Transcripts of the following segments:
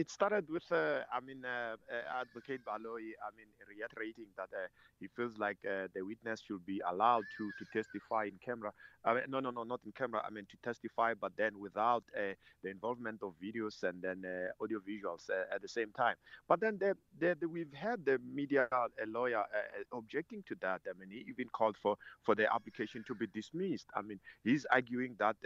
it started with, uh, I mean, uh, uh, Advocate Baloyi, I mean, reiterating that uh, he feels like uh, the witness should be allowed to to testify in camera. I mean, no, no, no, not in camera. I mean, to testify, but then without uh, the involvement of videos and then audio visuals at the same time. But then the, the, the, we've had the media lawyer objecting to that. I mean, he even called for for the application to be dismissed. I mean, he's arguing that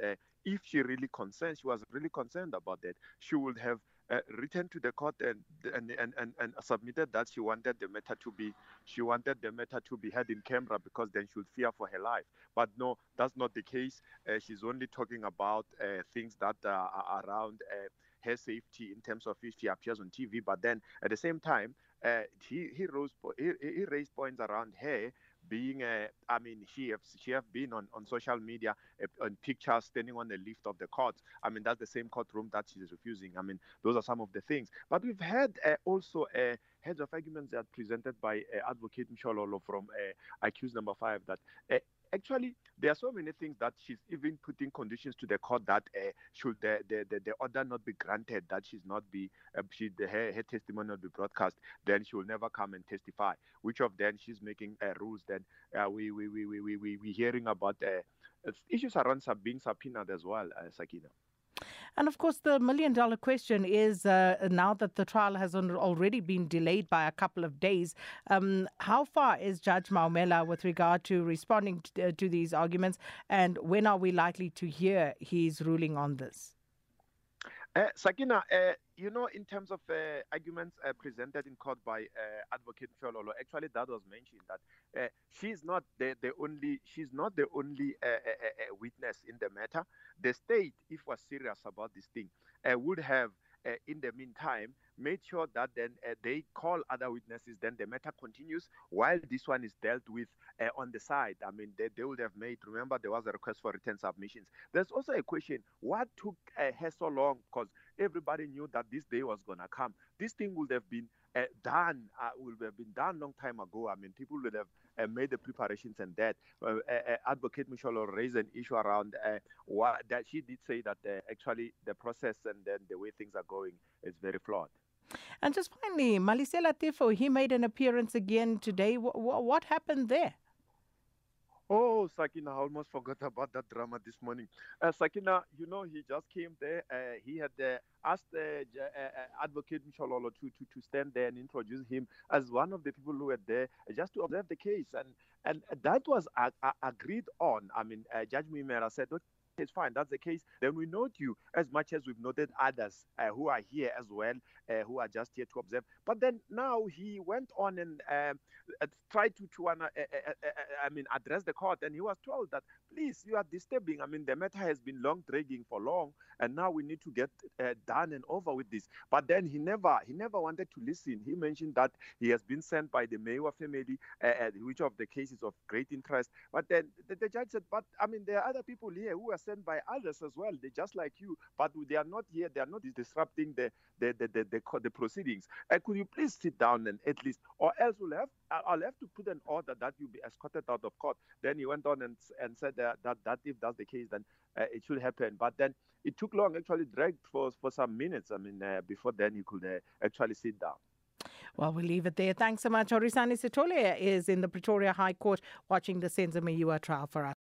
if she really concerned, she was really concerned about that, she would have uh, written to the court and, and and, and and submitted that she wanted the matter to be she wanted the matter to be heard in camera because then she would fear for her life. But no, that's not the case. Uh, she's only talking about uh, things that are around uh, her safety in terms of if she appears on TV. But then at the same time, uh, he he, rose, he, he raised points around her being a, I mean, she have, she have been on, on social media uh, on pictures standing on the lift of the court. I mean, that's the same courtroom that she's refusing. I mean, those are some of the things. But we've had uh, also uh, heads of arguments that presented by uh, Advocate Mshololo from accused number five that actually there are so many things that she's even putting conditions to the court that uh, should the, the, the, the, order not be granted that she's not be uh, she the, her, her testimony not be broadcast then she will never come and testify. Which of them she's making uh, rules then uh, we, we, we, we, we, we, hearing about uh, issues around sub being subpoenaed as well uh, sakina. And of course, the million dollar question is uh, now that the trial has already been delayed by a couple of days, um, how far is Judge Maumela with regard to responding to, uh, to these arguments, and when are we likely to hear his ruling on this? Uh, Sakina, uh, you know, in terms of uh, arguments presented in court by Advocate Fiololo, actually that was mentioned that she's not the, the only she's not the only witness in the matter. The state, if was serious about this thing, would have uh, in the meantime made sure that then uh, they call other witnesses then the matter continues while this one is dealt with uh, on the side. I mean they, they would have made remember there was a request for written submissions. There's also a question what took uh, her so long? Because everybody knew that this day was going to come. This thing would have been uh, done uh, would have been done long time ago i mean people would have uh, made the preparations and that uh, uh, advocate Michelle raised an issue around uh, what that she did say that uh, actually the process and then the way things are going is very flawed And just finally, Malisela Tifo, he made an appearance again today. W- w- what happened there? Oh, Sakina, I almost forgot about that drama this morning. Uh, Sakina, you know, he just came there. Uh, he had uh, asked uh, J- uh, Advocate Michololo to, to, to stand there and introduce him as one of the people who were there just to observe the case. And and that was uh, uh, agreed on. I mean, uh, Judge Mimera said, okay, it's fine. That's the case. Then we note you as much as we've noted others uh, who are here as well, uh, who are just here to observe. But then now he went on and um, uh, tried to, to uh, uh, uh, uh, I mean, address the court, and he was told that please, you are disturbing. I mean, the matter has been long dragging for long, and now we need to get uh, done and over with this. But then he never, he never wanted to listen. He mentioned that he has been sent by the Mayor family, uh, uh, which of the cases of great interest. But then the, the judge said, but I mean, there are other people here who are sent by others as well. They're just like you, but they are not here. They are not disrupting the the the the, the, the proceedings. Uh, could you please sit down and at least, or else we'll have I'll have to put an order that you be escorted out of court. Then he went on and and said that that, that if that's the case, then uh, it should happen. But then it took long, actually dragged for for some minutes. I mean, uh, before then he could uh, actually sit down. Well, we'll leave it there. Thanks so much. Horisani Sitole is in the Pretoria High Court watching the Senzo Mayua trial for us.